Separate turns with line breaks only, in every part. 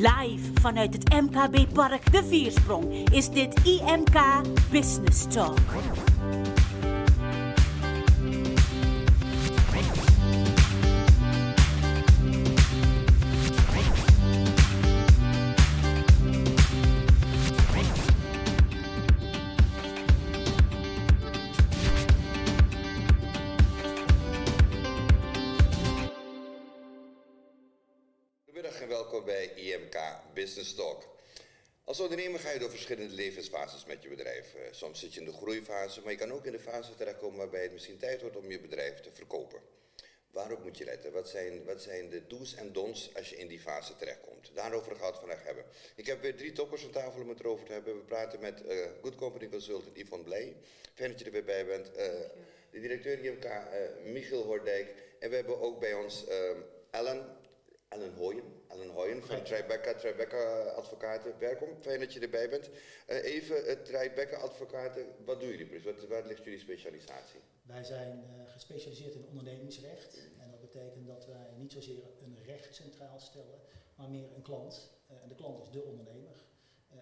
Live vanuit het MKB Park De Viersprong is dit IMK Business Talk.
Business Talk. Als ondernemer ga je door verschillende levensfases met je bedrijf. Eh, Soms zit je in de groeifase, maar je kan ook in de fase terechtkomen waarbij het misschien tijd wordt om je bedrijf te verkopen. Waarop moet je letten? Wat zijn, wat zijn de do's en don'ts als je in die fase terechtkomt? Daarover gaat het vandaag hebben. Ik heb weer drie toppers aan tafel om het erover te hebben. We praten met eh, Good Company Consultant Yvonne Blij. Fijn dat je er weer bij bent. Eh, de directeur IMK, eh Michiel Hoordijk. En we hebben ook bij ons ehm, Ellen, Ellen Hooyen, Ellen Hooyen van Tribeca, Tribeca Advocaten. Welkom, fijn dat je erbij bent. Eh, even, uh, Tribeca Advocaten, wat doen jullie precies? Wat, waar ligt jullie specialisatie?
Wij zijn eh, gespecialiseerd in ondernemingsrecht. En dat betekent dat wij niet zozeer een recht centraal stellen, maar meer een klant. En de klant is de ondernemer.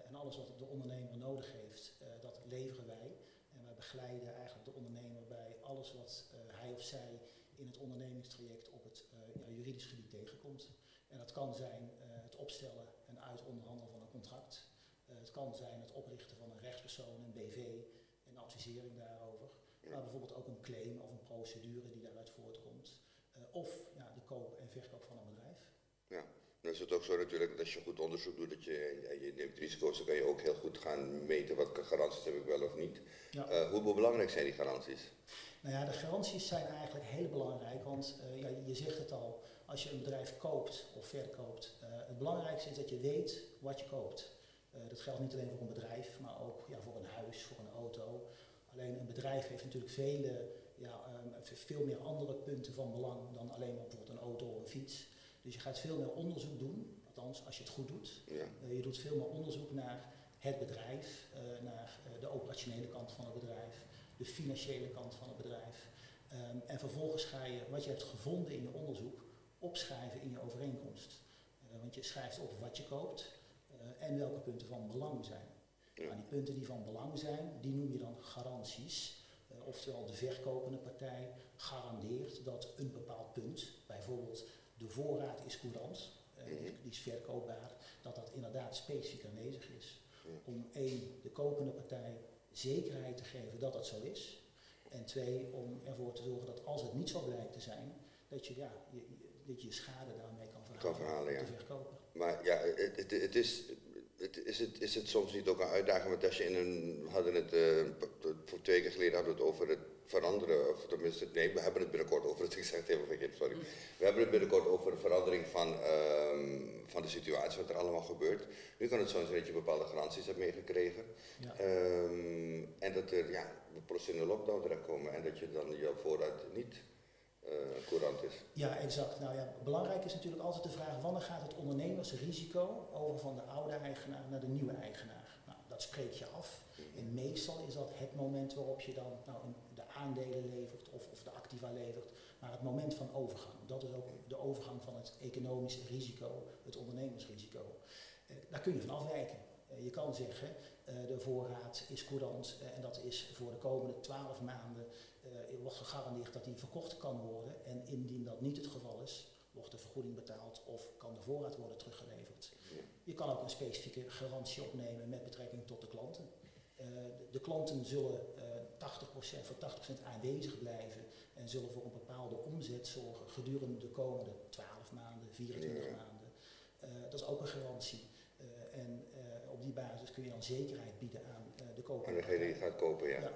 En alles wat de ondernemer nodig heeft, dat leveren wij. En wij begeleiden eigenlijk de ondernemer bij alles wat hij of zij in het ondernemingstraject op het ja, juridisch gebied tegenkomt. En dat kan zijn eh, het opstellen en uitonderhandelen van een contract. Eh, het kan zijn het oprichten van een rechtspersoon, een BV, en advisering daarover. Maar bijvoorbeeld ook een claim of een procedure die daaruit voortkomt. Eh, of ja, de koop en verkoop van een bedrijf.
Ja, dan is het ook zo natuurlijk dat als je goed onderzoek doet, dat je, en je neemt risico's, dan kan je ook heel goed gaan meten wat garanties heb ik wel of niet.
Ja.
Hoe belangrijk zijn die garanties?
Nou ja, de garanties zijn eigenlijk heel belangrijk, want ja, je zegt het al, als je een bedrijf koopt of verkoopt, eh, het belangrijkste is dat je weet wat je koopt. Eh, dat geldt niet alleen voor een bedrijf, maar ook ja, voor een huis, voor een auto. Alleen een bedrijf heeft natuurlijk vele, ja, ehm, veel meer andere punten van belang dan alleen maar bijvoorbeeld een auto of een fiets. Dus je gaat veel meer onderzoek doen, althans als je het goed doet.
Ja.
Eh, je doet veel meer onderzoek naar het bedrijf, naar de operationele kant van het bedrijf, de financiële kant van het bedrijf. Ehm, en vervolgens ga je wat je hebt gevonden in je onderzoek opschrijven in je overeenkomst. Eh, want je schrijft op wat je koopt eh, en welke punten van belang zijn. Nou, die punten die van belang zijn, die noem je dan garanties. Eh, oftewel de verkopende partij garandeert dat een bepaald punt, bijvoorbeeld de voorraad is courant,
Mhm.
die is verkoopbaar, dat dat inderdaad specifiek aanwezig is. Om één, de kopende partij zekerheid te geven dat dat zo is. En twee, om ervoor te zorgen dat als het niet zo blijkt te zijn, dat je ja, je- dat je je schade daarmee kan verhalen,
Kan verhalen, ja.
de.
Maar ja, het, het, het is, het, is, het, is het soms niet ook een uitdaging? Want als je in een, we hadden het, eh, voor twee keer geleden hadden we het over het veranderen, of tenminste, nee, we hebben het binnenkort over het, ik zeg het even verkeerd, sorry. We hebben het binnenkort over de verandering van, ehm, van de situatie, wat er allemaal gebeurt. Nu kan het zo zijn dat je bepaalde garanties hebt meegekregen.
Ja.
Ehm, en dat er, ja, we in een lockdown terechtkomen en dat je dan jouw voorraad niet courant is.
Ja, exact. Nou ja, belangrijk is natuurlijk altijd de vraag wanneer gaat het ondernemersrisico over van de oude eigenaar naar de nieuwe eigenaar. Nou, dat spreek je af. En meestal is dat het moment waarop je dan nou, de aandelen levert of, of de activa levert, maar het moment van overgang. Dat is ook de overgang van het economische risico, het ondernemersrisico. Eh, daar kun je van afwijken. Eh, je kan zeggen, eh, de voorraad is courant en dat is voor de komende twaalf maanden eh, wordt gegarandeerd dat die verkocht kan worden. En indien dat niet het geval is, wordt de vergoeding betaald of kan de voorraad worden teruggeleverd. Je kan ook een specifieke garantie opnemen met betrekking tot de klanten. Eh, de, de klanten zullen eh 80%, voor 80% aanwezig blijven en zullen voor een bepaalde omzet zorgen gedurende de komende 12 maanden, 24
Ja.
maanden. Eh, dat is ook een garantie. Eh, en eh, op die basis kun je dan zekerheid bieden aan eh, de koper.
Aan degene die gaat kopen, ja.
Ja.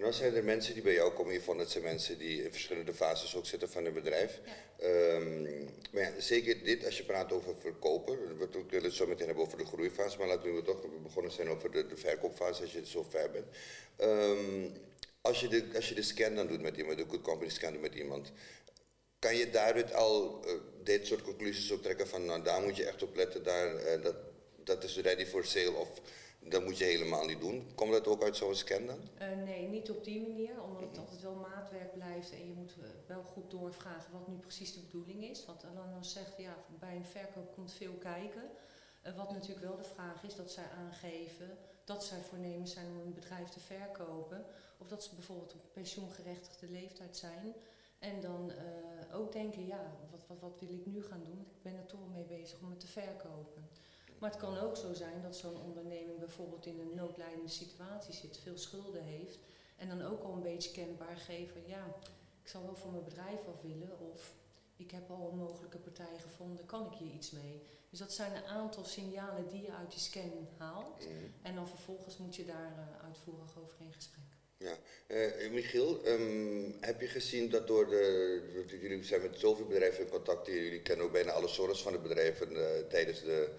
Nou zijn er mensen die bij jou komen hiervan, dat zijn mensen die in verschillende fases ook zitten van hun bedrijf. Ehm, maar ja, zeker dit, als je praat over verkopen, we willen het zo meteen hebben over de groeifase, maar laten we toch begonnen zijn over de, de verkoopfase als je zo ver bent. Ehm, als, je de, als je de scan dan doet met iemand, de good company scan doet met iemand, kan je daaruit al eh, dit soort conclusies ook trekken van, nou daar moet je echt op letten, daar, eh, dat, dat is ready for sale of dat moet je helemaal niet doen. Komt dat ook uit zo'n scan dan?
Eh, nee, niet op die manier, omdat het altijd wel maatwerk blijft en je moet eh, wel goed doorvragen wat nu precies de bedoeling is. Want Alain zegt, ja, bij een verkoop komt veel kijken. Eh, wat natuurlijk wel de vraag is, dat zij aangeven dat zij voornemens zijn om een bedrijf te verkopen. Of dat ze bijvoorbeeld op pensioengerechtigde leeftijd zijn. En dan ook denken, ja, wat, wat, wat wil ik nu gaan doen? Ik ben er toch mee bezig om het te verkopen. Maar het kan ook zo zijn dat zo'n onderneming bijvoorbeeld in een noodlijdende situatie zit, veel schulden heeft. En dan ook al een beetje kenbaar geven, ja, ik zal wel voor mijn bedrijf af willen. Of ik heb al een mogelijke partij gevonden, kan ik hier iets mee? Dus dat zijn een aantal signalen die je uit die scan haalt. En dan vervolgens moet je daar uh, uitvoerig over in gesprek.
Ja, uh, Michiel, um, heb je gezien dat door de, jullie zijn met zoveel bedrijven in contact, jullie kennen ook bijna alle soorten van de bedrijven uh, tijdens de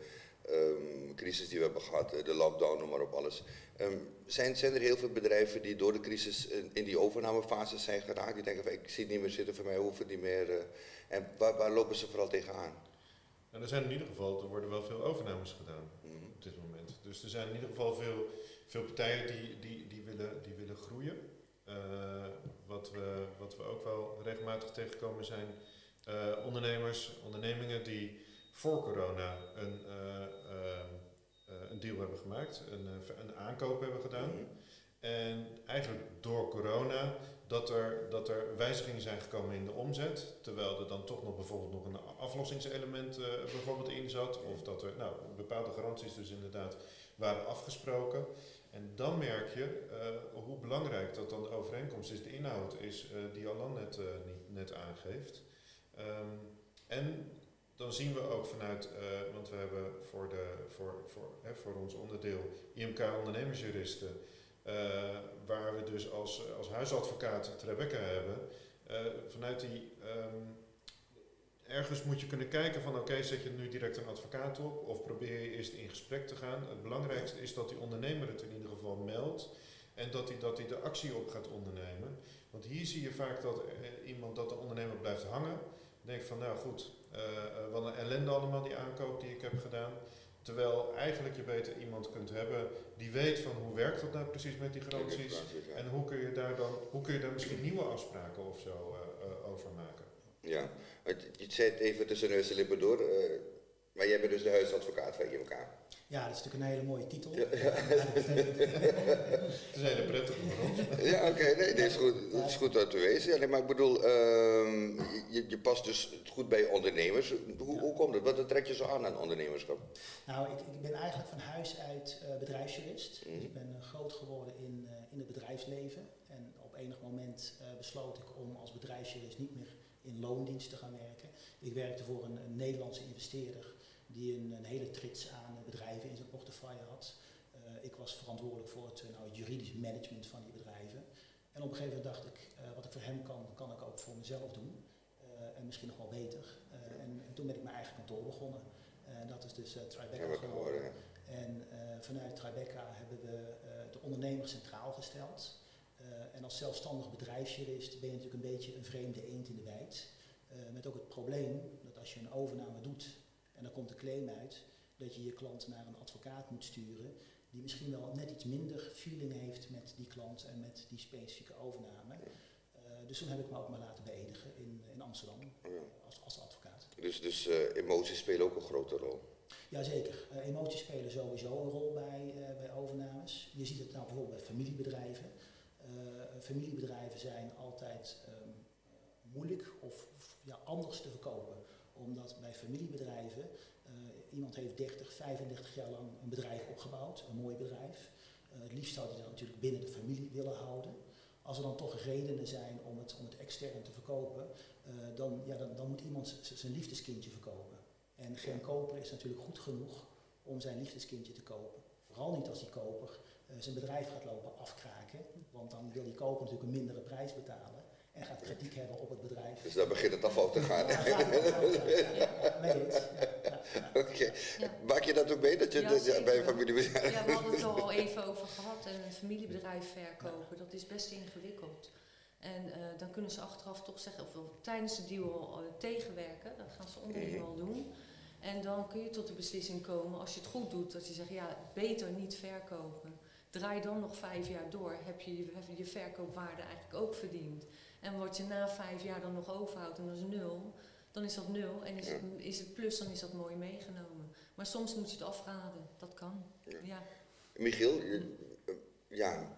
um, crisis die we hebben gehad, de lockdown, noem maar op alles. Um, zijn, zijn er heel veel bedrijven die door de crisis in, in die overnamefase zijn geraakt, die denken van ik zie het niet meer zitten, voor mij hoeven niet meer, uh, en waar, waar lopen ze vooral tegenaan?
Nou, er zijn in ieder geval, er worden wel veel overnames gedaan mm -hmm. op dit moment. Dus er zijn in ieder geval veel, veel partijen die, die, die, willen, die willen groeien. Uh, wat, we, wat we ook wel regelmatig tegenkomen zijn uh, ondernemers, ondernemingen die voor corona een, uh, een deal hebben gemaakt, een, een aankoop hebben gedaan. Mm -hmm. En eigenlijk door corona dat er, dat er wijzigingen zijn gekomen in de omzet, terwijl er dan toch nog bijvoorbeeld nog een aflossingselement uh, bijvoorbeeld in zat, of dat er nou, bepaalde garanties dus inderdaad waren afgesproken. En dan merk je uh, hoe belangrijk dat dan de overeenkomst is, de inhoud is, uh, die Alan net, niet, net aangeeft. Um, en dan zien we ook vanuit, want we hebben voor, de, voor, voor, hè, voor ons onderdeel IMK ondernemersjuristen, uh, waar we dus als, als huisadvocaat Rebecca hebben, uh, vanuit die um, ergens moet je kunnen kijken van oké, zet je nu direct een advocaat op of probeer je eerst in gesprek te gaan. Het belangrijkste is dat die ondernemer het in ieder geval meldt en dat hij dat de actie op gaat ondernemen. Want hier zie je vaak dat iemand, dat de ondernemer blijft hangen, denkt van nou goed, wat een ellende allemaal die aankoop die ik heb gedaan. Terwijl eigenlijk je beter iemand kunt hebben die weet van hoe werkt dat nou precies met die garanties. En hoe kun je daar dan, hoe kun je daar misschien nieuwe afspraken of zo uh, over maken.
Ja, je zei het even tussen neus en lippen door. Maar jij bent dus de huisadvocaat van IMK.
Ja, dat is natuurlijk een hele mooie titel.
Ja, ja.
Het is hele prettige voor ons.
Ja, oké, okay, nee, dat is goed, dat is goed dat te wezen. Ja, nee, maar ik bedoel, uh, je, je past dus goed bij ondernemers. Hoe, ja. hoe komt het? Wat trek je zo aan aan ondernemerschap?
Nou, ik, ik ben eigenlijk van huis uit uh, bedrijfsjurist. Mm. Dus ik ben uh, groot geworden in, uh, in het bedrijfsleven. En op enig moment besloot ik om als bedrijfsjurist niet meer in loondienst te gaan werken. Ik werkte voor een, een Nederlandse investeerder die een, een, hele trits aan bedrijven in zijn portefeuille had. Uh, ik was verantwoordelijk voor het, nou, het juridisch management van die bedrijven. En op een gegeven moment dacht ik, uh, wat ik voor hem kan, kan ik ook voor mezelf doen. Uh, en misschien nog wel beter. En, en, toen ben ik mijn eigen kantoor begonnen. dat is dus Tribeca geworden. En vanuit Tribeca hebben we de ondernemer centraal gesteld. en als zelfstandig bedrijfsjurist ben je natuurlijk een beetje een vreemde eend in de bijt. met ook het probleem dat als je een overname doet en dan komt de claim uit, dat je je klant naar een advocaat moet sturen die misschien wel net iets minder feeling heeft met die klant en met die specifieke overname. Uh, dus toen heb ik me ook maar laten beëdigen in, in Amsterdam ja. als, als advocaat.
Dus, dus uh, emoties spelen ook een grote rol?
Jazeker, uh, emoties spelen sowieso een rol bij, bij overnames. Je ziet het nou bijvoorbeeld bij familiebedrijven. familiebedrijven zijn altijd um, moeilijk of, of ja, anders te verkopen omdat bij familiebedrijven uh, iemand heeft 30, 35 jaar lang een bedrijf opgebouwd, een mooi bedrijf. Uh, het liefst zou hij dat natuurlijk binnen de familie willen houden. Als er dan toch redenen zijn om het, om het extern te verkopen, uh, dan, ja, dan, dan moet iemand zijn liefdeskindje verkopen. En geen koper is natuurlijk goed genoeg om zijn liefdeskindje te kopen. Vooral niet als die koper zijn bedrijf gaat lopen afkraken, want dan wil die koper natuurlijk een mindere prijs betalen en gaat kritiek hebben op het bedrijf.
Dus dan begint het afval te gaan.
Ja,
Oké. Maak je dat ook mee, dat je
ja,
dat, bij een familiebedrijf...
Ja, we hadden het er al even over gehad. En een familiebedrijf verkopen, dat is best ingewikkeld. En uh, dan kunnen ze achteraf toch zeggen, of tijdens de deal al uh, tegenwerken. Dat gaan ze onderling mm. al doen. En dan kun je tot de beslissing komen, als je het goed doet, dat je zegt, ja, beter niet verkopen. Draai dan nog vijf jaar door, heb je je, je verkoopwaarde eigenlijk ook verdiend. En wat je na vijf jaar dan nog overhoudt en dat is nul, dan is dat nul. En is,
Ja.
het, is het plus, dan is dat mooi meegenomen. Maar soms moet je het afraden. Dat kan.
Ja.
Ja.
Michiel, je- eh, ja,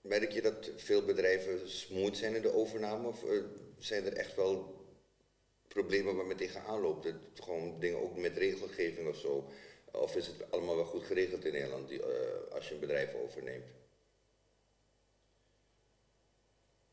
merk je dat veel bedrijven smooth zijn in de overname? Of eh, zijn er echt wel problemen waar men tegenaan loopt? Dat gewoon dingen ook met regelgeving of zo? Of is het allemaal wel goed geregeld in Nederland die, eh, als je een bedrijf overneemt?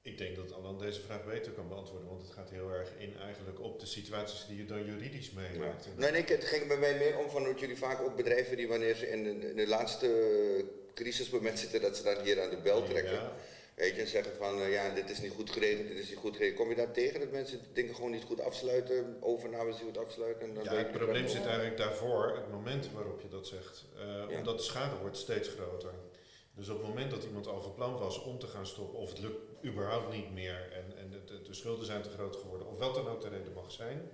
Ik denk dat Alan deze vraag beter kan beantwoorden, want het gaat heel erg in eigenlijk op de situaties die je dan juridisch meemaakt.
Nee, nee, het ging bij mij meer om van dat jullie vaak ook bedrijven die wanneer ze in de, in de laatste crisismoment zitten, dat ze dan hier aan de bel trekken.
Ja,
Weet je, en zeggen van eh, ja, dit is niet goed geregeld, dit is niet goed geregeld. Kom je daar tegen dat mensen dingen gewoon niet goed afsluiten, overnames niet goed afsluiten? En dan
Ja, het probleem zit eigenlijk daarvoor, het moment waarop je dat zegt. Eh,
Ja.
Omdat de schade wordt steeds groter. Dus op het moment dat iemand al van plan was om te gaan stoppen, of het lukt überhaupt niet meer en, en de, de, de schulden zijn te groot geworden, of wat dan ook de reden mag zijn,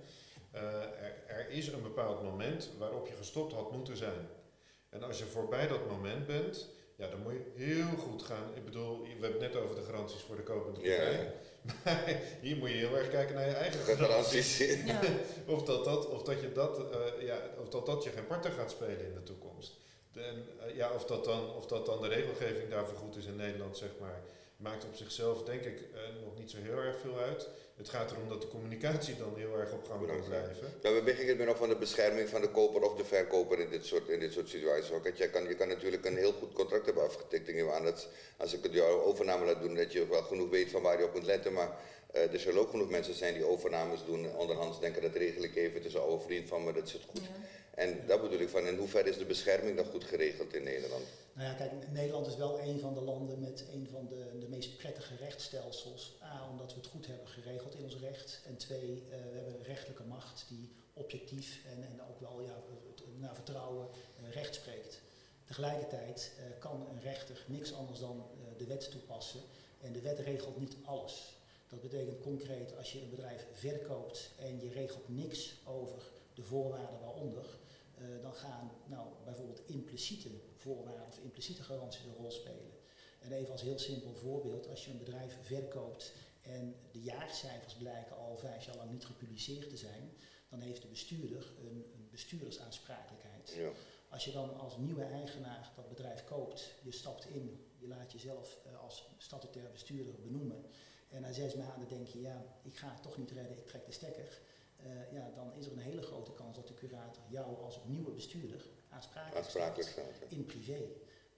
eh, er, er is een bepaald moment waarop je gestopt had moeten zijn. En als je voorbij dat moment bent, ja, dan moet je heel goed gaan. Ik bedoel, we hebben het net over de garanties voor de kopende partij.
ja.
Maar hier moet je heel erg kijken naar je eigen
De
garanties.
garanties.
Ja.
Of dat dat, of dat, je dat, eh, ja, of dat, dat je geen partner gaat spelen in de toekomst. En, eh, ja, of, dat dan, of dat dan de regelgeving daarvoor goed is in Nederland, zeg maar, maakt op zichzelf denk ik eh, nog niet zo heel erg veel uit. Het gaat erom dat de communicatie dan heel erg op gang kan
ja.
blijven.
Nou, we beginnen met nog van de bescherming van de koper of de verkoper in dit soort, in dit soort situaties. Want je kan, je kan natuurlijk een heel goed contract hebben afgetikt. Ik aan dat als ik het jouw overname laat doen, dat je wel genoeg weet van waar je op moet letten. Maar eh, er zullen ook genoeg mensen zijn die overnames doen. Onderhands denken dat regel ik even, het is een oude vriend van me, dat zit goed.
Ja.
En dat bedoel ik van, in hoeverre is de bescherming dan goed geregeld in Nederland?
Nou ja, kijk, Nederland is wel een van de landen met een van de, de meest prettige rechtsstelsels. A, omdat we het goed hebben geregeld in ons recht. En twee, eh, we hebben een rechtelijke macht die objectief en, en ook wel ja, naar vertrouwen eh, recht spreekt. Tegelijkertijd eh, kan een rechter niks anders dan eh, de wet toepassen. En de wet regelt niet alles. Dat betekent concreet, als je een bedrijf verkoopt en je regelt niks over de voorwaarden waaronder, eh, dan gaan nou, bijvoorbeeld impliciete voorwaarden of impliciete garanties een rol spelen. En even als heel simpel voorbeeld, als je een bedrijf verkoopt en de jaarcijfers blijken al vijf jaar lang niet gepubliceerd te zijn, dan heeft de bestuurder een, een bestuurdersaansprakelijkheid.
Ja.
Als je dan als nieuwe eigenaar dat bedrijf koopt, je stapt in, je laat jezelf eh, als statutair bestuurder benoemen. En na zes maanden denk je, ja, ik ga het toch niet redden, ik trek de stekker. Eh, ja, dan is er een hele grote kans dat de curator jou als nieuwe bestuurder aansprakelijk,
Aansprakelijk staat. ja.
in privé.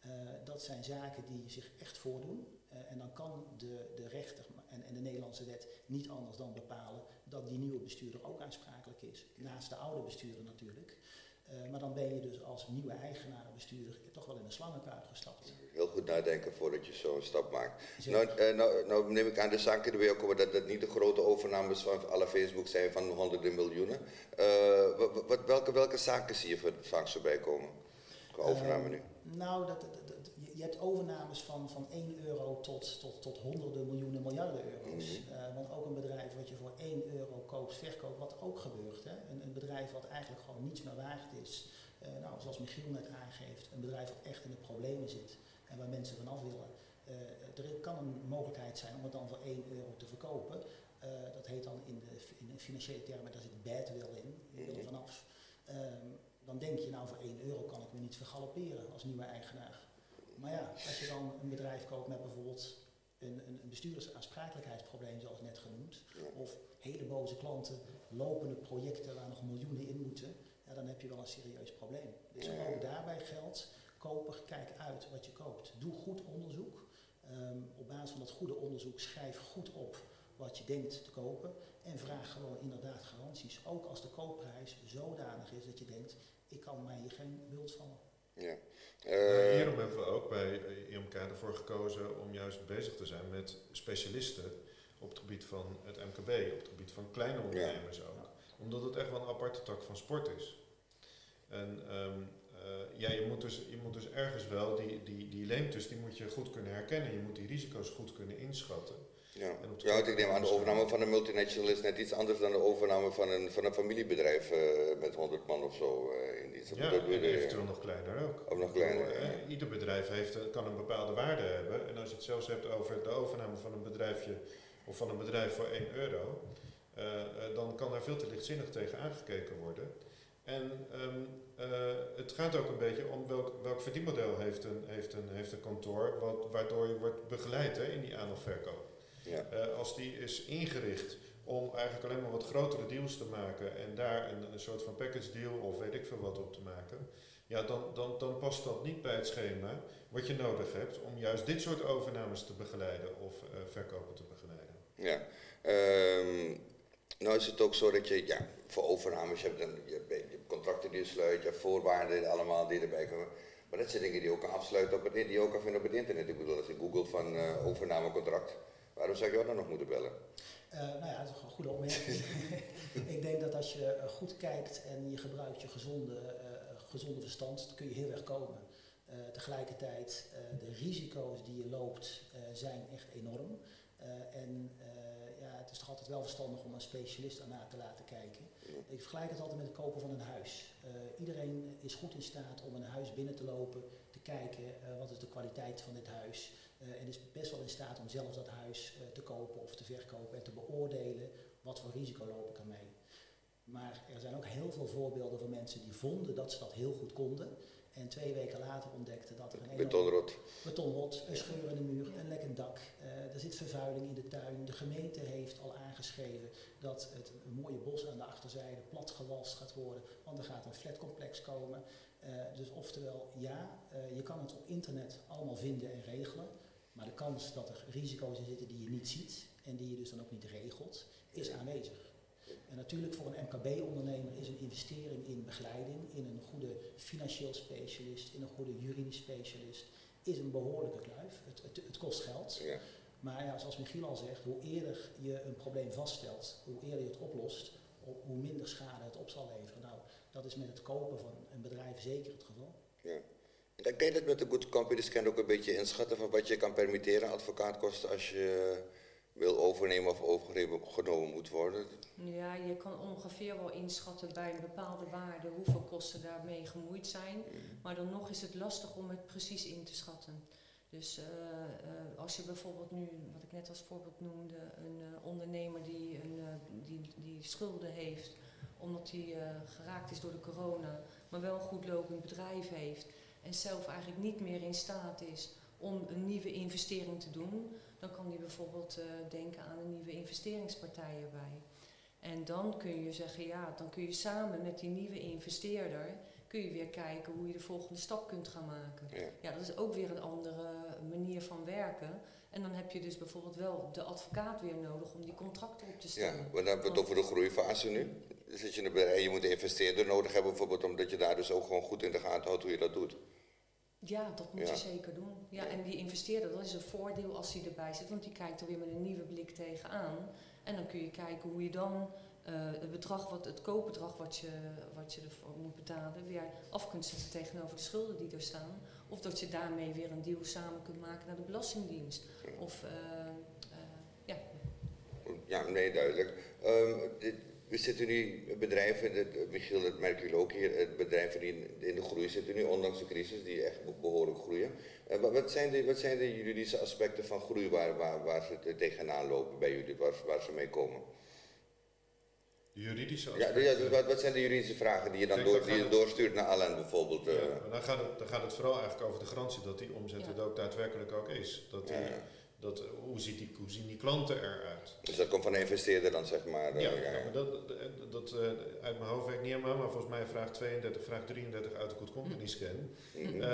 Eh, dat zijn zaken die zich echt voordoen. Eh, en dan kan de, de rechter en, en de Nederlandse wet niet anders dan bepalen dat die nieuwe bestuurder ook aansprakelijk is. Naast de oude bestuurder natuurlijk. Eh, maar dan ben je dus als nieuwe eigenaar bestuurder toch wel in een slangenkuil gestapt.
Heel goed nadenken voordat je zo'n stap maakt. Nou, eh, nou, nou neem ik aan de zaken erbij ook dat dat niet de grote overnames van alle Facebook zijn van honderden miljoenen. Eh, wat, wat- welke, welke zaken zie je vaak zo bij komen? Qua overname nu.
Nou, dat- je- hebt overnames van, van 1 euro tot, tot, tot honderden miljoenen miljarden euro's.
Mhm.
Eh, want ook een bedrijf wat je voor 1 euro koopt, verkoopt, wat ook gebeurt. Hè? Een, een bedrijf wat eigenlijk gewoon niets meer waard is. Eh, nou, zoals Michiel net aangeeft, een bedrijf wat echt in de problemen zit en waar mensen vanaf willen. Eh, er kan een mogelijkheid zijn om het dan voor 1 euro te verkopen. Dat heet dan in de, in de financiële termen, daar zit badwill in, je wil er
Mhm.
vanaf. Ehm, dan denk je nou voor 1 euro kan ik me niet vergalopperen als nieuwe eigenaar. Maar ja, als je dan een bedrijf koopt met bijvoorbeeld een, een, een bestuurdersaansprakelijkheidsprobleem zoals net genoemd, of hele boze klanten, lopende projecten waar nog miljoenen in moeten, ja, dan heb je wel een serieus probleem. Dus ook daarbij geldt, koper, kijk uit wat je koopt. Doe goed onderzoek. Ehm, op basis van dat goede onderzoek schrijf goed op wat je denkt te kopen en vraag gewoon inderdaad garanties. Ook als de koopprijs zodanig is dat je denkt, ik kan mij hier geen bult van.
Ja. Eh,
hierom hebben we ook bij eh, IMK ervoor gekozen om juist bezig te zijn met specialisten op het gebied van het MKB, op het gebied van kleine ondernemers ook. Omdat het echt wel een aparte tak van sport is. En eh, ja, je moet, dus, je moet dus ergens wel die, die, die leemtes, die moet je goed kunnen herkennen. Je moet die risico's goed kunnen inschatten.
Ja. Ja, want ik neem aan de overname van een multinational is net iets anders dan de overname van een, van een familiebedrijf eh, met 100 man of zo eh, in dienst.
Ja,
Dat
en eventueel nog kleiner ook.
Ook nog kleiner,
Ik bedoel,
ja.
eh, Ieder bedrijf heeft, kan een bepaalde waarde hebben. En als je het zelfs hebt over de overname van een bedrijfje of van een bedrijf voor 1 euro, dan kan daar veel te lichtzinnig tegen aangekeken worden. En um, het gaat ook een beetje om welk, welk verdienmodel heeft een, heeft een, heeft een kantoor, wat, waardoor je wordt begeleid hè, in die aanafverkoop. Ja. Uh, als die is ingericht om eigenlijk alleen maar wat grotere deals te maken en daar een, een soort van package deal of weet ik veel wat op te maken, ja, dan, dan, dan past dat niet bij het schema wat je nodig hebt om juist dit soort overnames te begeleiden of uh, verkopen te begeleiden.
Ja, um, nou is het ook zo dat je, ja, voor overnames, je hebt, een, je, hebt, contracten die je sluit, je hebt voorwaarden allemaal die erbij komen. Maar dat zijn dingen die je ook afsluiten op het, die je ook kan vinden op het internet. Ik bedoel, als je googelt van uh, overnamecontract, waarom zou je jou dan nog moeten bellen?
Uh, nou ja, dat is een goede opmerking. ik denk dat als je eh, goed kijkt en je gebruikt je gezonde, uh, gezonde verstand, dan kun je heel erg komen. tegelijkertijd, de risico's die je loopt zijn echt enorm. en het is toch altijd wel verstandig om een specialist ernaar te laten kijken. Ik vergelijk het altijd met het kopen van een huis. iedereen is goed in staat om een huis binnen te lopen, te kijken wat is de kwaliteit van dit huis en is best wel in staat om zelf dat huis uh, te kopen of te verkopen en te beoordelen wat voor risico loop ik ermee. Maar er zijn ook heel veel voorbeelden van mensen die vonden dat ze dat heel goed konden. En twee weken later ontdekten dat er een
betonrot,
betonrot een scheur in de muur, een lekkend dak, uh, er zit vervuiling in de tuin. De gemeente heeft al aangeschreven dat het een mooie bos aan de achterzijde plat gewalst gaat worden, want er gaat een flatcomplex komen. Uh, dus oftewel, ja, uh, je kan het op internet allemaal vinden en regelen. Maar de kans dat er risico's in zitten die je niet ziet en die je dus dan ook niet regelt, is aanwezig. En natuurlijk voor een MKB-ondernemer is een investering in begeleiding, in een goede financieel specialist, in een goede juridisch specialist, is een behoorlijke kluif. Het, het, het kost geld. Ja. Maar ja, zoals Michiel al zegt, hoe eerder je een probleem vaststelt, hoe eerder je het oplost, hoe minder schade het op zal leveren. Nou, dat is met het kopen van een bedrijf zeker het geval.
Ja. Kan je dat met de good company scan ook een beetje inschatten van wat je kan permitteren advocaatkosten als je wil overnemen of overgenomen moet worden?
Ja, je kan ongeveer wel inschatten bij een bepaalde waarde hoeveel kosten daarmee gemoeid zijn. Mm. Maar dan nog is het lastig om het precies in te schatten. Dus uh, uh, als je bijvoorbeeld nu, wat ik net als voorbeeld noemde, een uh, ondernemer die, een, die, die schulden heeft omdat hij geraakt is door de corona, maar wel een goed lopend bedrijf heeft en zelf eigenlijk niet meer in staat is om een nieuwe investering te doen, dan kan hij bijvoorbeeld uh, denken aan een nieuwe investeringspartij erbij. En dan kun je zeggen, ja, dan kun je samen met die nieuwe investeerder, kun je weer kijken hoe je de volgende stap kunt gaan maken. Ja, ja dat is ook weer een andere manier van werken. En dan heb je dus bijvoorbeeld wel de advocaat weer nodig om die contracten op te stellen.
Ja, maar dan hebben we het over de groeifase nu. Dus je, en je moet een investeerder nodig hebben bijvoorbeeld omdat je daar dus ook gewoon goed in de gaten houdt hoe je dat doet.
Ja, dat moet je zeker doen. Ja, en die investeerder, dat is een voordeel als hij erbij zit, want die kijkt er weer met een nieuwe blik tegenaan. En dan kun je kijken hoe je dan uh, het bedrag, wat, het koopbedrag wat je, wat je ervoor moet betalen, weer af kunt zetten tegenover de schulden die er staan. Of dat je daarmee weer een deal samen kunt maken naar de Belastingdienst. Of, uh, uh, ja.
Ja, nee, duidelijk. Um, we zitten nu, bedrijven, Michiel, dat merken jullie ook hier, bedrijven die in de groei zitten nu, ondanks de crisis, die echt behoorlijk groeien. Wat, zijn de, wat zijn de juridische aspecten van groei waar, waar, waar ze tegenaan lopen bij jullie, waar, waar ze mee komen?
De juridische aspecten?
Ja, ja wat, wat, zijn de juridische vragen die je dan door, die je doorstuurt naar Allen bijvoorbeeld?
Ja, uh, dan, gaat het, dan gaat het vooral eigenlijk over de garantie dat die omzet ja. er ook daadwerkelijk ook is. Dat die, dat, hoe, ziet die, hoe zien die klanten eruit?
Dus dat komt van een investeerder dan, zeg maar?
ja, ja, maar dat, dat, uit mijn hoofd weet ik niet helemaal, maar volgens mij vraag 32, vraag 33 uit de Good Company Scan. Mm -hmm. uh,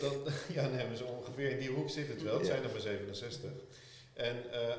dan, ja, nee, zo ongeveer in die hoek zit het wel, het zijn er maar 67. En, uh,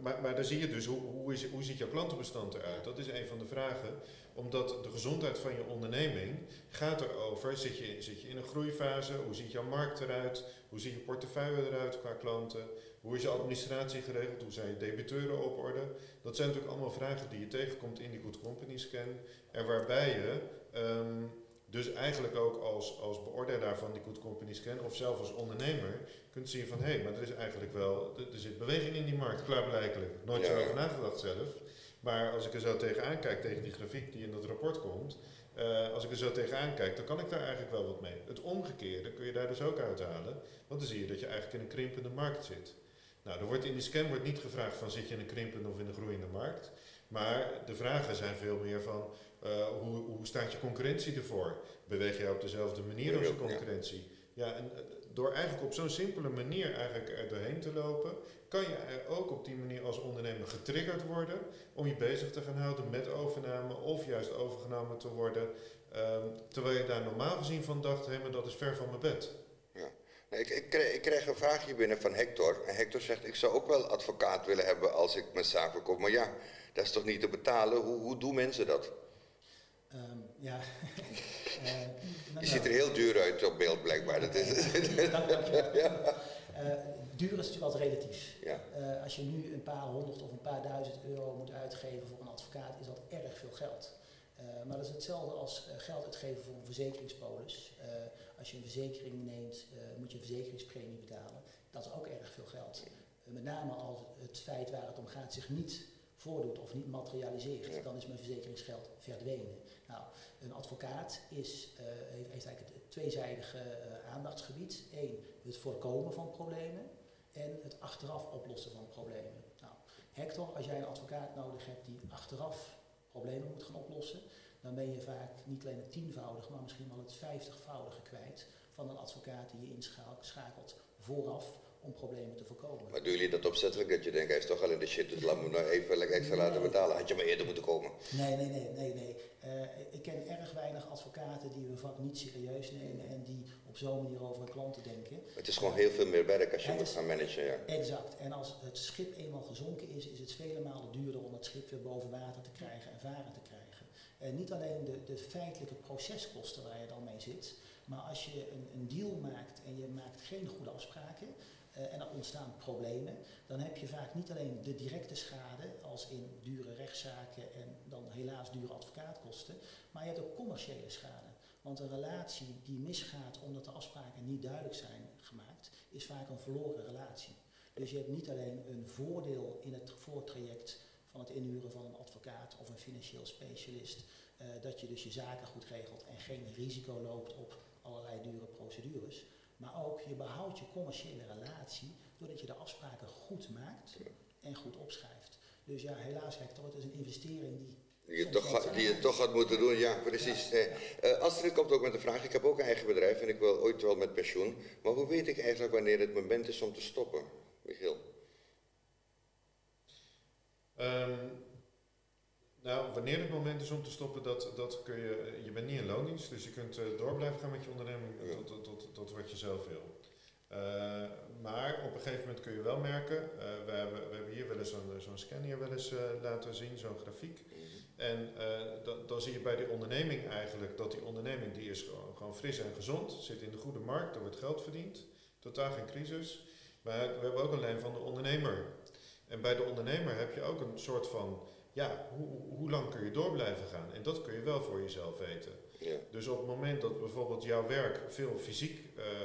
maar, maar daar zie je dus, hoe, hoe, is, hoe ziet jouw klantenbestand eruit? Dat is een van de vragen, omdat de gezondheid van je onderneming gaat erover, zit je, zit je in een groeifase, hoe ziet jouw markt eruit, hoe ziet je portefeuille eruit qua klanten, hoe is je administratie geregeld? Hoe zijn je debiteuren op orde? Dat zijn natuurlijk allemaal vragen die je tegenkomt in die Good Company Scan. En waarbij je um, dus eigenlijk ook als, als beoordelaar van die Good Company Scan of zelf als ondernemer kunt zien van hé, hey, maar er is eigenlijk wel, er, zit beweging in die markt, klaarblijkelijk. Nooit zo over nagedacht zelf. Maar als ik er zo tegenaan kijk, tegen die grafiek die in dat rapport komt, uh, als ik er zo tegenaan kijk, dan kan ik daar eigenlijk wel wat mee. Het omgekeerde kun je daar dus ook uithalen, want dan zie je dat je eigenlijk in een krimpende markt zit. Nou, er wordt in die scan wordt niet gevraagd van zit je in een krimpende of in een groeiende markt. Maar de vragen zijn veel meer van uh, hoe, hoe staat je concurrentie ervoor? Beweeg je op dezelfde manier als je concurrentie? Ja, en door eigenlijk op zo'n simpele manier eigenlijk er doorheen te lopen, kan je er ook op die manier als ondernemer getriggerd worden om je bezig te gaan houden met overname of juist overgenomen te worden. Um, terwijl je daar normaal gezien van dacht, hé, maar dat is ver van mijn bed.
Ja. Nee, ik, ik, kreeg, ik kreeg een vraagje binnen van Hector. En Hector zegt, ik zou ook wel advocaat willen hebben als ik mijn zaak verkoop. Maar ja, dat is toch niet te betalen? Hoe, hoe doen mensen dat?
Um, ja.
uh, je ziet er heel duur uit op beeld blijkbaar. Dat is.
Uh, duur is natuurlijk altijd relatief. Ja. Uh, als je nu een paar honderd of een paar duizend euro moet uitgeven voor een advocaat, is dat erg veel geld. Uh, maar dat is hetzelfde als geld uitgeven voor een verzekeringspolis. als je een verzekering neemt, moet je een verzekeringspremie betalen. Dat is ook erg veel geld. met name als het feit waar het om gaat zich niet voordoet of niet materialiseert, dan is mijn verzekeringsgeld verdwenen. Nou, een advocaat is, uh, heeft eigenlijk het tweezijdige uh, aandachtsgebied. Eén, het voorkomen van problemen en het achteraf oplossen van problemen. Nou, Hector, als jij een advocaat nodig hebt die achteraf problemen moet gaan oplossen, dan ben je vaak niet alleen het tienvoudige, maar misschien wel het vijftigvoudige kwijt van een advocaat die je inschakelt vooraf om problemen te voorkomen.
Maar doen jullie dat opzettelijk dat je denkt, hij is toch al in de shit, dus laat me nou even lekker extra laten betalen. Had je maar eerder moeten komen?
Nee, nee, nee, nee, nee. Uh, ik ken erg weinig advocaten die hun vak niet serieus nemen en die op zo'n manier over hun klanten denken.
Het is gewoon heel veel meer werk als je moet gaan managen. Ja.
Exact. En als het schip eenmaal gezonken is, is het vele malen duurder om het schip weer boven water te krijgen en varen te krijgen. En niet alleen de, de feitelijke proceskosten waar je dan mee zit, maar als je een, een deal maakt en je maakt geen goede afspraken, en er ontstaan problemen, dan heb je vaak niet alleen de directe schade, als in dure rechtszaken en dan helaas dure advocaatkosten, maar je hebt ook commerciële schade. Want een relatie die misgaat omdat de afspraken niet duidelijk zijn gemaakt, is vaak een verloren relatie. Dus je hebt niet alleen een voordeel in het voortraject van het inhuren van een advocaat of een financieel specialist, uh, dat je dus je zaken goed regelt en geen risico loopt op allerlei dure procedures. Maar ook je behoudt je commerciële relatie doordat je de afspraken goed maakt en goed opschrijft. Dus ja, helaas Hector, het is een investering die...
Die je, toch, die je toch had moeten doen, ja, precies. Ja. Uh, Astrid komt ook met de vraag, ik heb ook een eigen bedrijf en ik wil ooit wel met pensioen. Maar hoe weet ik eigenlijk wanneer het moment is om te stoppen, Michiel?
Um, nou, wanneer het moment is om te stoppen, dat, dat kun je. Je bent niet in loondienst, dus je kunt uh, door blijven gaan met je onderneming tot, tot, tot, tot, wat je zelf wil. Uh, maar op een gegeven moment kun je wel merken, uh, we, hebben, we hebben hier wel eens zo'n zo'n scan wel eens laten zien, zo'n grafiek. En dan zie je bij die onderneming eigenlijk dat die onderneming die is gewoon, gewoon fris en gezond, zit in de goede markt, er wordt geld verdiend, totaal geen crisis. Maar we hebben ook een lijn van de ondernemer. En bij de ondernemer heb je ook een soort van ja, hoe, hoe lang kun je door blijven gaan? En dat kun je wel voor jezelf weten. Ja. Dus op het moment dat bijvoorbeeld jouw werk veel fysiek uh, uh,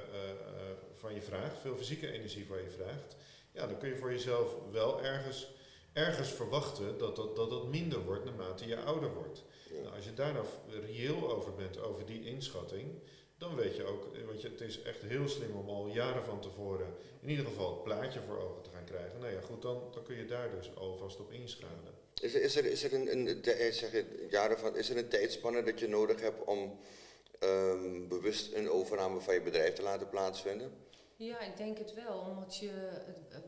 van je vraagt, veel fysieke energie van je vraagt, ja, dan kun je voor jezelf wel ergens, ergens verwachten dat dat, dat dat minder wordt naarmate je ouder wordt. Ja. Nou, als je daar nou reëel over bent, over die inschatting, dan weet je ook, want je, het is echt heel slim om al jaren van tevoren in ieder geval het plaatje voor ogen te gaan krijgen. Nou ja, goed, dan, dan kun je daar dus alvast op inschalen.
Is er, is er, is er een, een, eh, zeg jaren van, is er een tijdspanne dat je nodig hebt om um, bewust een overname van je bedrijf te laten plaatsvinden?
Ja, ik denk het wel, omdat je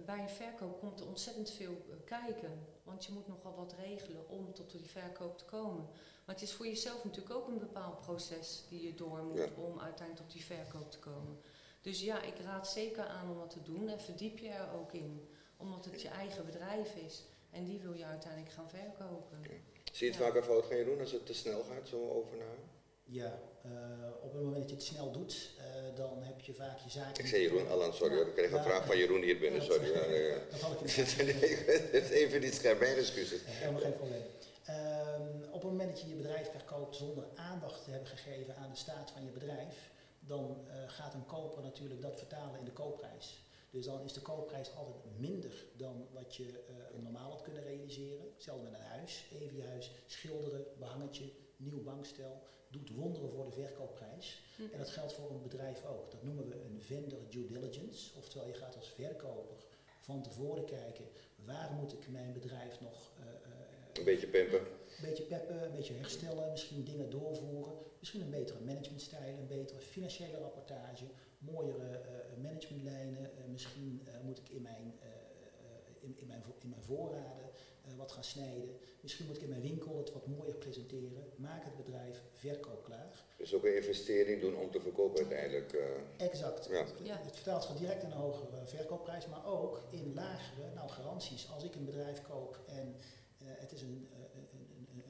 bij een verkoop komt er ontzettend veel eh, kijken. Want je moet nogal wat regelen om tot die verkoop te komen. Maar het is voor jezelf natuurlijk ook een bepaald proces die je door moet om uiteindelijk tot die verkoop te komen. Dus ja, ik raad zeker aan om wat te doen en verdiep je er ook in. Omdat het je eigen bedrijf is. En die wil je uiteindelijk gaan verkopen.
Zie je het ja. vaak een fout gaan je doen als het te snel gaat, zo'n overname?
Ja, uh, op het moment dat je het snel doet, uh, dan heb je vaak je zaken.
Ik zei Jeroen, Alan, sorry, ja. ik kreeg een ja, vraag van Jeroen hier binnen, ja, sorry. Ja, ja. Dat had ik niet. Even niet scherp, mijn excuses.
Helemaal geen probleem. Um, op het moment dat je je bedrijf verkoopt zonder aandacht te hebben gegeven aan de staat van je bedrijf, dan uh, gaat een koper natuurlijk dat vertalen in de koopprijs. Dus dan is de koopprijs altijd minder dan wat je uh, normaal had kunnen realiseren. Hetzelfde met een huis. Even je huis schilderen, behangetje, nieuw bankstel. Doet wonderen voor de verkoopprijs. Hm. En dat geldt voor een bedrijf ook. Dat noemen we een vendor due diligence. Oftewel, je gaat als verkoper van tevoren kijken waar moet ik mijn bedrijf nog uh, uh,
Een beetje pimpen.
Een beetje peppen, een beetje herstellen, misschien dingen doorvoeren. Misschien een betere managementstijl, een betere financiële rapportage, mooiere uh, managementlijnen. Uh, misschien uh, moet ik in mijn, in, in, mijn, in mijn voorraden wat gaan snijden. Misschien moet ik in mijn winkel het wat mooier presenteren. Maak het bedrijf verkoopklaar.
Dus ook een investering doen om te verkopen uiteindelijk.
Exact. Ja. Het, het vertaalt zich direct in een hogere verkoopprijs, maar ook in lagere nou, garanties. Als ik een bedrijf koop en het is een, een,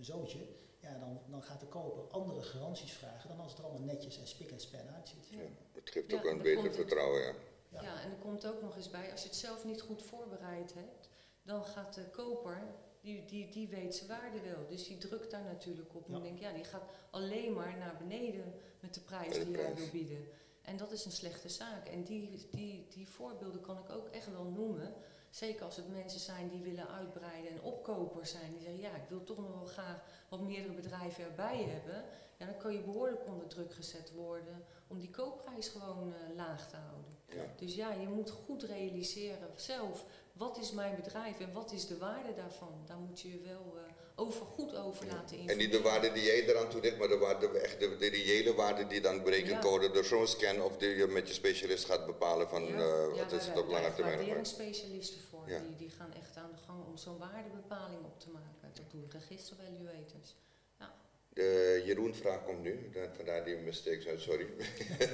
een zootje, ja, dan, dan gaat de koper andere garanties vragen dan als het er allemaal netjes en spik en span uitziet.
Ja, het geeft ook een beter vertrouwen, ja.
ja. Ja, en er komt ook nog eens bij, als je het zelf niet goed voorbereid hebt, dan gaat de koper, die, die, die weet zijn waarde wel. Dus die drukt daar natuurlijk op. En denkt, ja, die gaat alleen maar naar beneden met de prijs die hij wil bieden. En dat is een slechte zaak. En die, die, die voorbeelden kan ik ook echt wel noemen. Zeker als het mensen zijn die willen uitbreiden en opkopers zijn. Die zeggen, ja, ik wil toch nog wel graag wat meerdere bedrijven erbij hebben. Ja, dan kan je behoorlijk onder druk gezet worden om die koopprijs gewoon uh, laag te houden. Ja. Dus ja, je moet goed realiseren zelf, wat is mijn bedrijf en wat is de waarde daarvan? Daar moet je je wel uh, over, goed over laten informeren.
En niet de waarde die jij eraan toelegt, maar de, waarde, echt de, de reële waarde die dan berekend ja. door zo'n scan of die je met je specialist gaat bepalen van ja. uh, wat is het op lange termijn.
Daar specialisten voor, die, die gaan echt aan de gang om zo'n waardebepaling op te maken. Dat doen registervaluators.
De Jeroen vraag komt nu, vandaar die mistakes uit, sorry.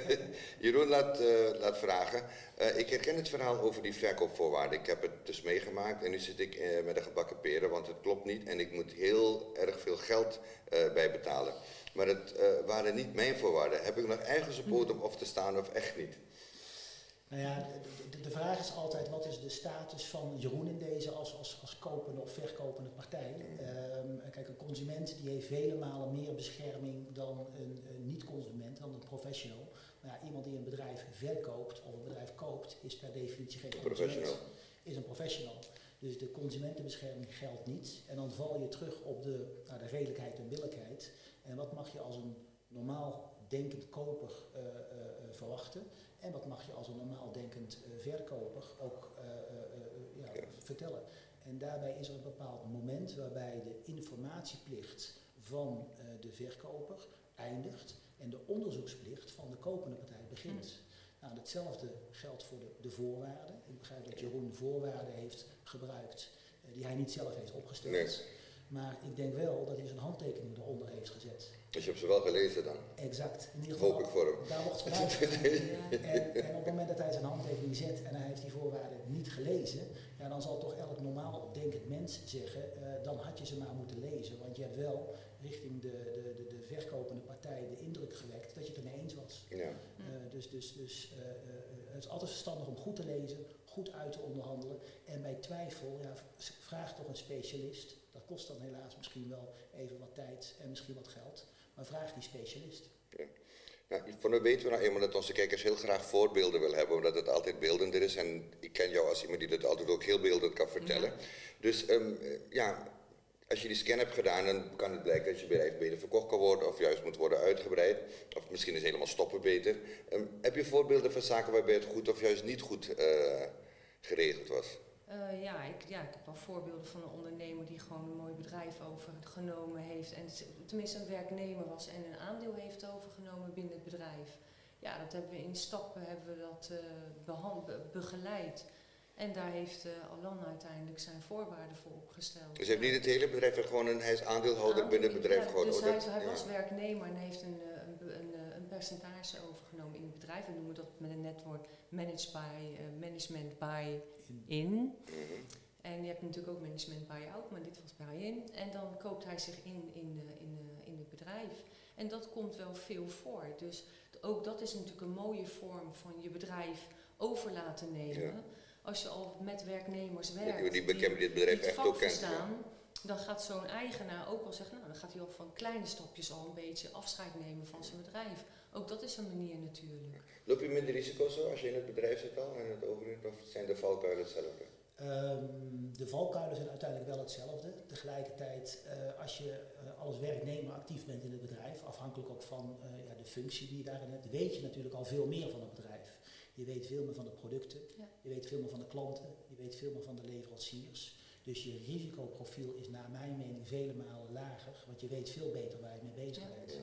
Jeroen laat, uh, laat vragen. Uh, ik herken het verhaal over die verkoopvoorwaarden. Ik heb het dus meegemaakt en nu zit ik uh, met een gebakken peren, want het klopt niet en ik moet heel erg veel geld bij betalen. Maar het waren niet mijn voorwaarden. Heb ik nog ergens op poot om of te staan of echt niet?
Nou ja, de, de, vraag is altijd wat is de status van Jeroen in deze als, als, als kopende of verkopende partij. Um, kijk, een consument die heeft vele malen meer bescherming dan een, een niet-consument, dan een professional. Maar ja, iemand die een bedrijf verkoopt of een bedrijf koopt, is per definitie geen
professional.
Is een professional. Dus de consumentenbescherming geldt niet. En dan val je terug op de, nou, de redelijkheid en billijkheid. En wat mag je als een normaal denkend koper uh, uh? En wat mag je als een normaal denkend uh, verkoper ook uh, uh, ja, vertellen. En daarbij is er een bepaald moment waarbij de informatieplicht van de verkoper eindigt en de onderzoeksplicht van de kopende partij begint. Mm. Nou, hetzelfde geldt voor de, de, voorwaarden. Ik begrijp dat Jeroen voorwaarden heeft gebruikt die hij niet zelf heeft opgesteld. Nee. Maar ik denk wel dat hij zijn handtekening eronder heeft gezet.
Dus je hebt ze wel gelezen dan?
Exact. In ieder geval,
Hoop ik voor hem.
Daar wordt vanuit en, en op het moment dat hij zijn handtekening zet en hij heeft die voorwaarden niet gelezen, ja, dan zal toch elk normaal denkend mens zeggen, uh, dan had je ze maar moeten lezen. Want je hebt wel richting de, de, de, de verkopende partij de indruk gewekt dat je het ermee eens was.
Ja.
Uh, dus dus, dus uh, het is altijd verstandig om goed te lezen, goed uit te onderhandelen. En bij twijfel, ja, vraag toch een specialist. Dat kost dan helaas misschien wel even wat tijd en misschien wat geld. Maar vraag die specialist.
Ja. Nou, van nu weten we nou eenmaal dat onze kijkers heel graag voorbeelden willen hebben, omdat het altijd beeldender is. En ik ken jou als iemand die dat altijd ook heel beeldend kan vertellen. Ja. Dus um, ja, als je die scan hebt gedaan, dan kan het blijken dat je bedrijf beter verkocht kan worden of juist moet worden uitgebreid. Of misschien is helemaal stoppen beter. Um, heb je voorbeelden van zaken waarbij het goed of juist niet goed uh, geregeld was?
Uh, ja, ik, ja, ik heb wel voorbeelden van een ondernemer die gewoon een mooi bedrijf overgenomen heeft. En tenminste een werknemer was en een aandeel heeft overgenomen binnen het bedrijf. Ja, dat hebben we in stappen hebben we dat uh, begeleid. En daar heeft uh, Alan uiteindelijk zijn voorwaarden voor opgesteld.
Dus hij heeft niet het hele bedrijf, hij, gewoon een, hij is aandeelhouder binnen het bedrijf.
Ja,
gewoon,
dus hij, hij was werknemer en heeft een, percentage overgenomen in het bedrijf. We noemen dat met een netwoord managed by, management by in. -hmm. En je hebt natuurlijk ook management buy-out, maar dit was buy-in. En dan koopt hij zich in in, de, in, de, in het bedrijf. En dat komt wel veel voor. Dus ook dat is natuurlijk een mooie vorm van je bedrijf over laten nemen. Ja. Als je al met werknemers werkt,
ja, die, die, dit bedrijf echt ook kent.
Staan, dan gaat zo'n eigenaar ook wel zeggen, nou dan gaat hij al van kleine stapjes al een beetje afscheid nemen van zijn bedrijf. Ook dat is een manier natuurlijk.
Loop je minder risico's zo als je in het bedrijf zit al en het overneemt, of zijn de valkuilen hetzelfde?
Um, de valkuilen zijn uiteindelijk wel hetzelfde. Tegelijkertijd, uh, als je uh, als werknemer actief bent in het bedrijf, afhankelijk ook van uh, ja, de functie die je daarin hebt, weet je natuurlijk al veel meer van het bedrijf. Je weet veel meer van de producten, ja. je weet veel meer van de klanten, je weet veel meer van de leveranciers. Dus je risicoprofiel is naar mijn mening vele malen lager, want je weet veel beter waar je mee bezig bent.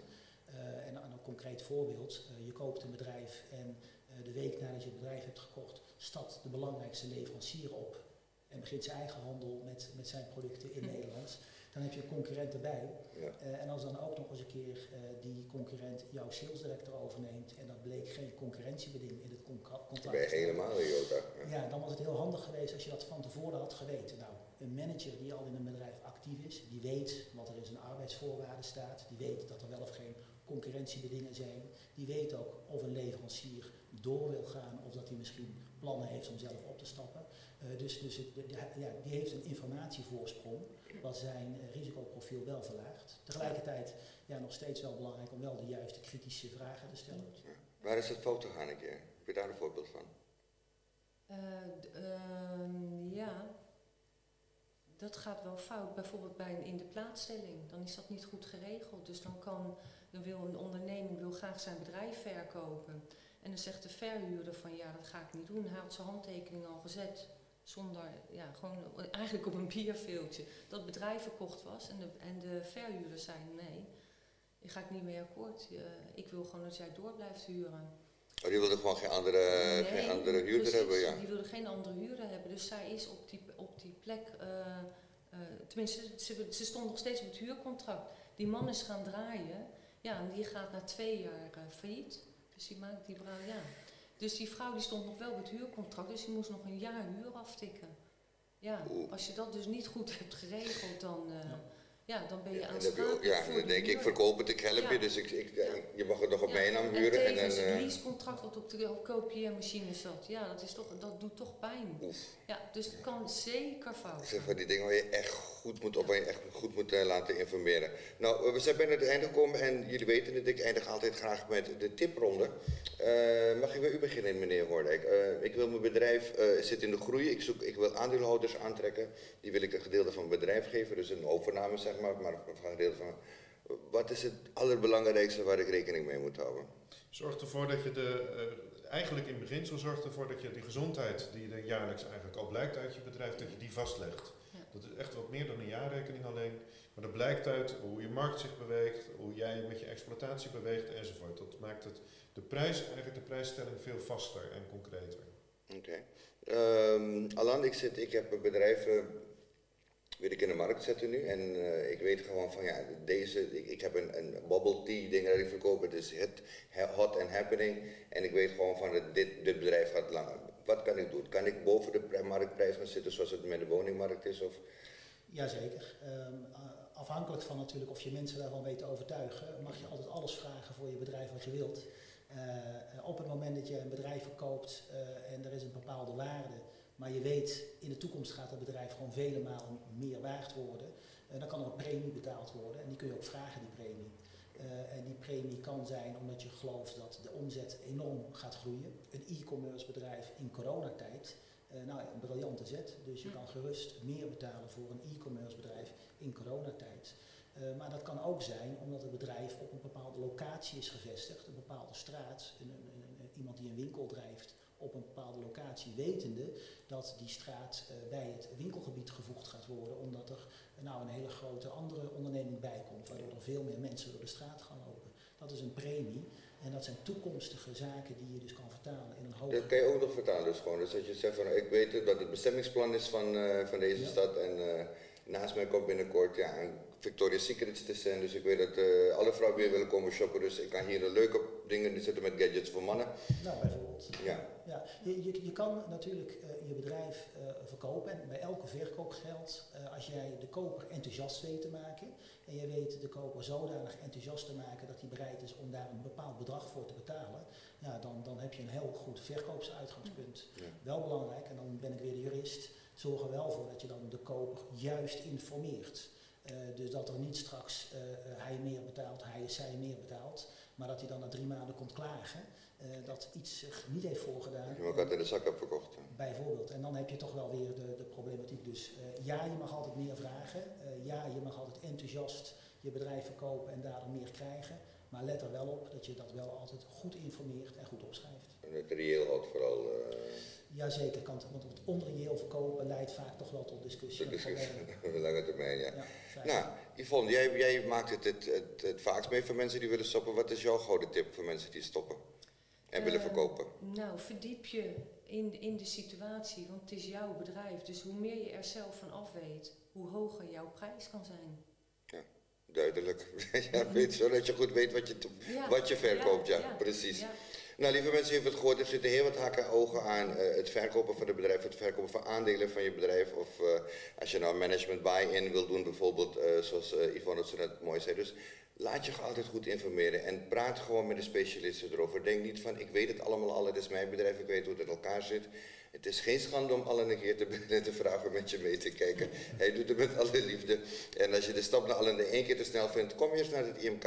Eh, en een een concreet voorbeeld, eh, je koopt een bedrijf en eh, de week nadat je het bedrijf hebt gekocht, stapt de belangrijkste leverancier op en begint zijn eigen handel met, met zijn producten in. Nederland. Dan heb je een concurrent erbij.
Ja.
En als dan ook nog eens een keer die concurrent jouw sales director overneemt en dat bleek geen concurrentiebeding in het contract
ben helemaal Jota. Ja.
ja, dan was het heel handig geweest als je dat van tevoren had geweten. Nou, een manager die al in een bedrijf actief is, die weet wat er in zijn arbeidsvoorwaarden staat, die weet dat er wel of geen concurrentiebedingen zijn, die weet ook of een leverancier door wil gaan of dat hij misschien plannen heeft om zelf op te stappen. Eh, dus dus het, de- de- ja, die heeft een informatievoorsprong, wat zijn eh, risicoprofiel wel verlaagt. Tegelijkertijd ja, nog steeds wel belangrijk om wel de juiste kritische vragen te stellen.
Waar is het fout gegaan een keer? Heb je daar een voorbeeld van?
Eh, ehm, ja, dat gaat wel fout. Bijvoorbeeld bij een in de plaatsstelling, dan is dat niet goed geregeld. Dus dan, kan, dan wil een onderneming wil graag zijn bedrijf verkopen. En dan zegt de verhuurder van ja, dat ga ik niet doen. Hij had zijn handtekening al gezet zonder, ja, gewoon eigenlijk op een bierveeltje. Dat bedrijf verkocht was en de, en de verhuurder zei nee, ik ga ik niet mee akkoord. Ik wil gewoon dat jij door blijft huren.
Oh, die wilde gewoon geen andere,
Nee,
geen andere huurder
precies,
hebben, ja.
Die wilde geen andere huurder hebben. Dus zij is op die, op die plek, eh, eh, tenminste, ze, ze stond nog steeds op het huurcontract. Die man is gaan draaien, ja, en die gaat na twee jaar eh, failliet. Dus die maakt die vrouw, ja. Dus die vrouw die stond nog wel op het huurcontract, dus die moest nog een jaar huur aftikken. Ja,
Oeh.
als je dat dus niet goed hebt geregeld, dan, eh,
Ja.
Ja, dan ben je
Ja, en
aansprakelijk
ja, dan
de
denk ik, ik verkoop het, ik help je, dus ik, ik,
Ja.
je mag het nog op mijn naam
en
huren. En,
tevens
dan,
het
eh,
leasecontract wat op de kopieermachine zat. Ja, dat, is toch, dat doet toch pijn.
Oef.
Ja, dus het kan zeker fout
Ik zeg van die dingen waar je echt goed moet op, waar je echt goed moet eh, laten informeren. Nou, we zijn bijna het einde gekomen en jullie weten het, ik eindig altijd graag met de tipronde. Eh, mag ik bij u beginnen, meneer Hoordijk? Eh, ik wil mijn bedrijf, eh zit in de groei, ik, zoek, ik wil aandeelhouders aantrekken. Die wil ik een gedeelte van mijn bedrijf geven, dus een overname zeg maar, maar van een gedeelte van... Wat is het allerbelangrijkste waar ik rekening mee moet houden?
Zorg ervoor dat je de, eh, eigenlijk in beginsel zorgt ervoor dat je die gezondheid die er jaarlijks eigenlijk al blijkt uit je bedrijf, dat je die vastlegt.
Ja.
Dat is echt wat meer dan een jaarrekening alleen. Maar dat blijkt uit hoe je markt zich beweegt, hoe jij met je exploitatie beweegt enzovoort. Dat maakt het, de prijs, eigenlijk de prijsstelling veel vaster en concreter.
Oké. Ehm, Alan, ik, zit, ik heb een bedrijf, eh, wil ik in de markt zetten nu. En eh, ik weet gewoon van ja, deze, ik, ik heb een, een bubble tea ding dat ik verkoop. Het is hot and happening. En ik weet gewoon van dit, dit bedrijf gaat langer. Wat kan ik doen? Kan ik boven de pri- marktprijs gaan zitten zoals het met de woningmarkt is? Of?
Jazeker. A- afhankelijk van natuurlijk of je mensen daarvan weet te overtuigen, mag je altijd alles vragen voor je bedrijf wat je wilt. Eh, op het moment dat je een bedrijf verkoopt en er is een bepaalde waarde, maar je weet in de toekomst gaat het bedrijf gewoon vele malen meer waard worden, eh, dan kan er een premie betaald worden en die kun je ook vragen, die premie. Eh, en die premie kan zijn omdat je gelooft dat de omzet enorm gaat groeien. Een e-commerce bedrijf in coronatijd, eh, nou ja, een briljante zet. Dus je kan gerust meer betalen voor een e-commerce bedrijf in coronatijd. Eh, maar dat kan ook zijn omdat het bedrijf op een bepaalde locatie is gevestigd, een bepaalde straat, een, een- een- een- iemand die een winkel drijft op een bepaalde locatie, wetende dat die straat eh, bij het winkelgebied gevoegd gaat worden, omdat er nou een hele grote andere onderneming bij komt, waardoor er veel meer mensen door de straat gaan lopen. Dat is een premie en dat zijn toekomstige zaken die je dus kan vertalen in een hogere...
Dat kan je ook nog vertalen dus gewoon. Dus dat je zegt van ik weet dat het bestemmingsplan is van, eh, van deze
Ja.
stad. En eh, naast mij komt binnenkort ja, een Victoria's Secrets te zijn. Dus ik weet dat alle vrouwen weer willen komen shoppen. Dus ik kan hier leuke dingen zitten met gadgets voor mannen.
Nou, bijvoorbeeld.
Ja.
Ja, je, je, je kan natuurlijk eh, je bedrijf eh, verkopen en bij elke verkoop geldt, eh, als jij de koper enthousiast weet te maken en je weet de koper zodanig enthousiast te maken dat hij bereid is om daar een bepaald bedrag voor te betalen, ja, dan, dan heb je een heel goed verkoopsuitgangspunt.
Ja.
Wel belangrijk, en dan ben ik weer de jurist, zorg er wel voor dat je dan de koper juist informeert. Dus dat er niet straks hij meer betaalt, hij zij meer betaalt, maar dat hij dan na drie maanden komt klagen eh, dat iets zich niet heeft voorgedaan.
Je ook altijd de zak hebt verkocht. hè.
Bijvoorbeeld. En dan heb je toch wel weer de, de problematiek. Dus eh, ja, je mag altijd meer vragen. Eh, ja, je mag altijd enthousiast je bedrijf verkopen en daardoor meer krijgen. Maar let er wel op dat je dat wel altijd goed informeert en goed opschrijft.
En het reëel houdt vooral. Uh,
Jazeker, kan want het onreëel verkopen leidt vaak toch wel tot discussie.
Tot discussie, op lange termijn, ja. ja nou, Yvonne, jij, jij maakt het het, het het vaakst mee voor mensen die willen stoppen. Wat is jouw gouden tip voor mensen die stoppen en willen ehm, verkopen?
Nou, verdiep je in, in de situatie, want het is jouw bedrijf. Dus hoe meer je er zelf van af weet, hoe hoger jouw prijs kan zijn.
Ja, duidelijk. ja, weet, zodat je goed weet wat je, wat je verkoopt, ja, precies. Nou, lieve mensen, je heeft het gehoord. Er zitten heel wat haken en ogen aan uh, het verkopen van het bedrijf, het verkopen van aandelen van je bedrijf. Of uh, als je nou management buy-in wil doen, bijvoorbeeld, uh, zoals Yvonne het zo net mooi zei. Dus laat je altijd goed informeren en praat gewoon met de specialisten erover. Denk niet van, ik weet het allemaal al, het is mijn bedrijf, ik weet hoe het in elkaar zit. Het is geen schande om al een keer te te vragen met je mee te kijken. Hij doet het met alle liefde. En als je de stap naar allen één keer te snel vindt, kom eerst naar het IMK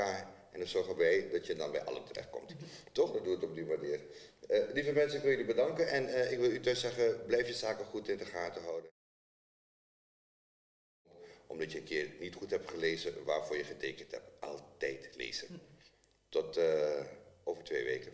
dan zorgen wij dat je dan bij allen terechtkomt. Toch? Dat doe het op die manier. Uh, lieve mensen, ik wil jullie bedanken en uh, ik wil u thuis zeggen, blijf je zaken goed in de gaten houden. Omdat je een keer niet goed hebt gelezen waarvoor je getekend hebt. Altijd lezen. Tot uh, over twee weken.